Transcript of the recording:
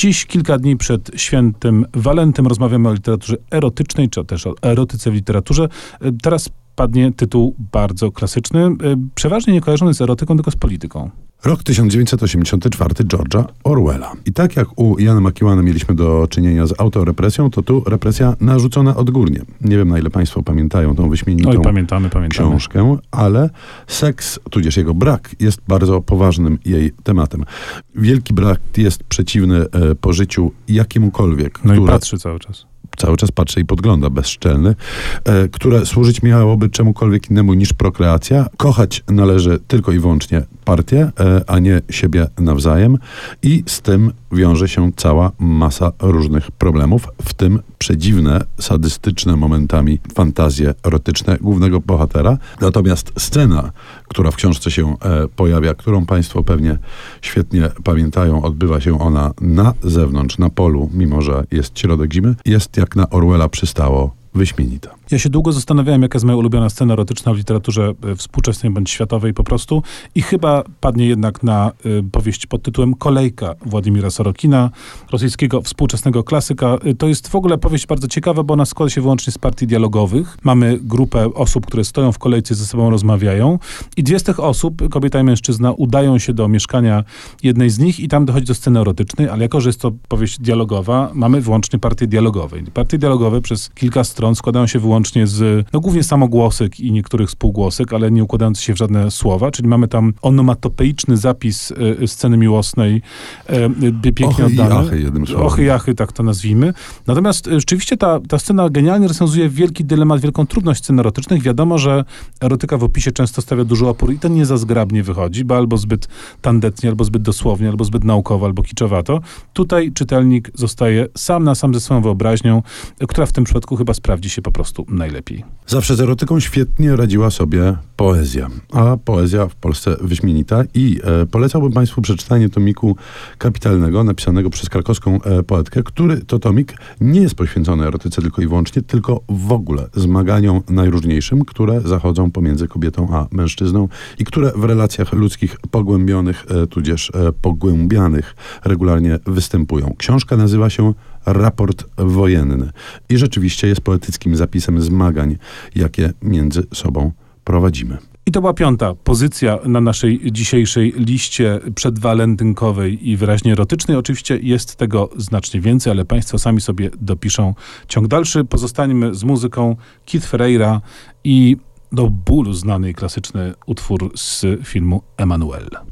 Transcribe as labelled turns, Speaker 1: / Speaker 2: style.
Speaker 1: Dziś, kilka dni przed świętym Walentym, rozmawiamy o literaturze erotycznej, czy też o erotyce w literaturze. Teraz padnie tytuł bardzo klasyczny, y, przeważnie nie kojarzony z erotyką, tylko z polityką.
Speaker 2: Rok 1984 George'a Orwella. I tak jak u Jana McEwana mieliśmy do czynienia z autorepresją, to tu represja narzucona odgórnie. Nie wiem, na ile państwo pamiętają tą wyśmienitą
Speaker 1: Oj, pamiętamy, pamiętamy.
Speaker 2: książkę, ale seks, tudzież jego brak, jest bardzo poważnym jej tematem. Wielki brak jest przeciwny e, pożyciu jakiemukolwiek.
Speaker 1: No które... i patrzy cały czas
Speaker 2: cały czas patrzy i podgląda bezszczelny, e, które służyć miałoby czemukolwiek innemu niż prokreacja. Kochać należy tylko i wyłącznie partię, e, a nie siebie nawzajem i z tym wiąże się cała masa różnych problemów, w tym przedziwne, sadystyczne momentami fantazje erotyczne głównego bohatera. Natomiast scena, która w książce się e, pojawia, którą Państwo pewnie świetnie pamiętają, odbywa się ona na zewnątrz, na polu, mimo że jest środek zimy, jest jak na Orwella przystało wyśmienita.
Speaker 1: Ja się długo zastanawiałem, jaka jest moja ulubiona scena erotyczna w literaturze e, współczesnej bądź światowej po prostu i chyba padnie jednak na y, powieść pod tytułem Kolejka Władimira Sorokina, rosyjskiego współczesnego klasyka. Y, to jest w ogóle powieść bardzo ciekawa, bo ona składa się wyłącznie z partii dialogowych. Mamy grupę osób, które stoją w kolejce ze sobą rozmawiają i dwie z tych osób, kobieta i mężczyzna, udają się do mieszkania jednej z nich i tam dochodzi do sceny erotycznej, ale jako, że jest to powieść dialogowa, mamy wyłącznie partie dialogowe. Partie dialogowe przez kilka stron składają się wyłącznie wyłącznie z, no głównie samogłosek i niektórych spółgłosek, ale nie układający się w żadne słowa, czyli mamy tam onomatopeiczny zapis y, sceny miłosnej, y, pięknie
Speaker 2: Ochy oddane. Ochy jednym słowem.
Speaker 1: Ochy jachy, tak to nazwijmy. Natomiast rzeczywiście ta, ta scena genialnie rozwiązuje wielki dylemat, wielką trudność scen erotycznych. Wiadomo, że erotyka w opisie często stawia duży opór i to nie za zgrabnie wychodzi, bo albo zbyt tandetnie, albo zbyt dosłownie, albo zbyt naukowo, albo kiczowato. Tutaj czytelnik zostaje sam na sam ze swoją wyobraźnią, która w tym przypadku chyba sprawdzi się po prostu najlepiej.
Speaker 2: Zawsze z erotyką świetnie radziła sobie poezja, a poezja w Polsce wyśmienita i e, polecałbym Państwu przeczytanie tomiku kapitalnego napisanego przez krakowską e, poetkę, który to tomik nie jest poświęcony erotyce tylko i wyłącznie, tylko w ogóle zmaganiom najróżniejszym, które zachodzą pomiędzy kobietą a mężczyzną i które w relacjach ludzkich pogłębionych, e, tudzież e, pogłębianych regularnie występują. Książka nazywa się raport wojenny i rzeczywiście jest poetyckim zapisem zmagań, jakie między sobą prowadzimy.
Speaker 1: I to była piąta pozycja na naszej dzisiejszej liście przedwalentynkowej i wyraźnie erotycznej. Oczywiście jest tego znacznie więcej, ale Państwo sami sobie dopiszą ciąg dalszy. Pozostańmy z muzyką Keith Ferreira i do bólu znany klasyczny utwór z filmu Emanuel.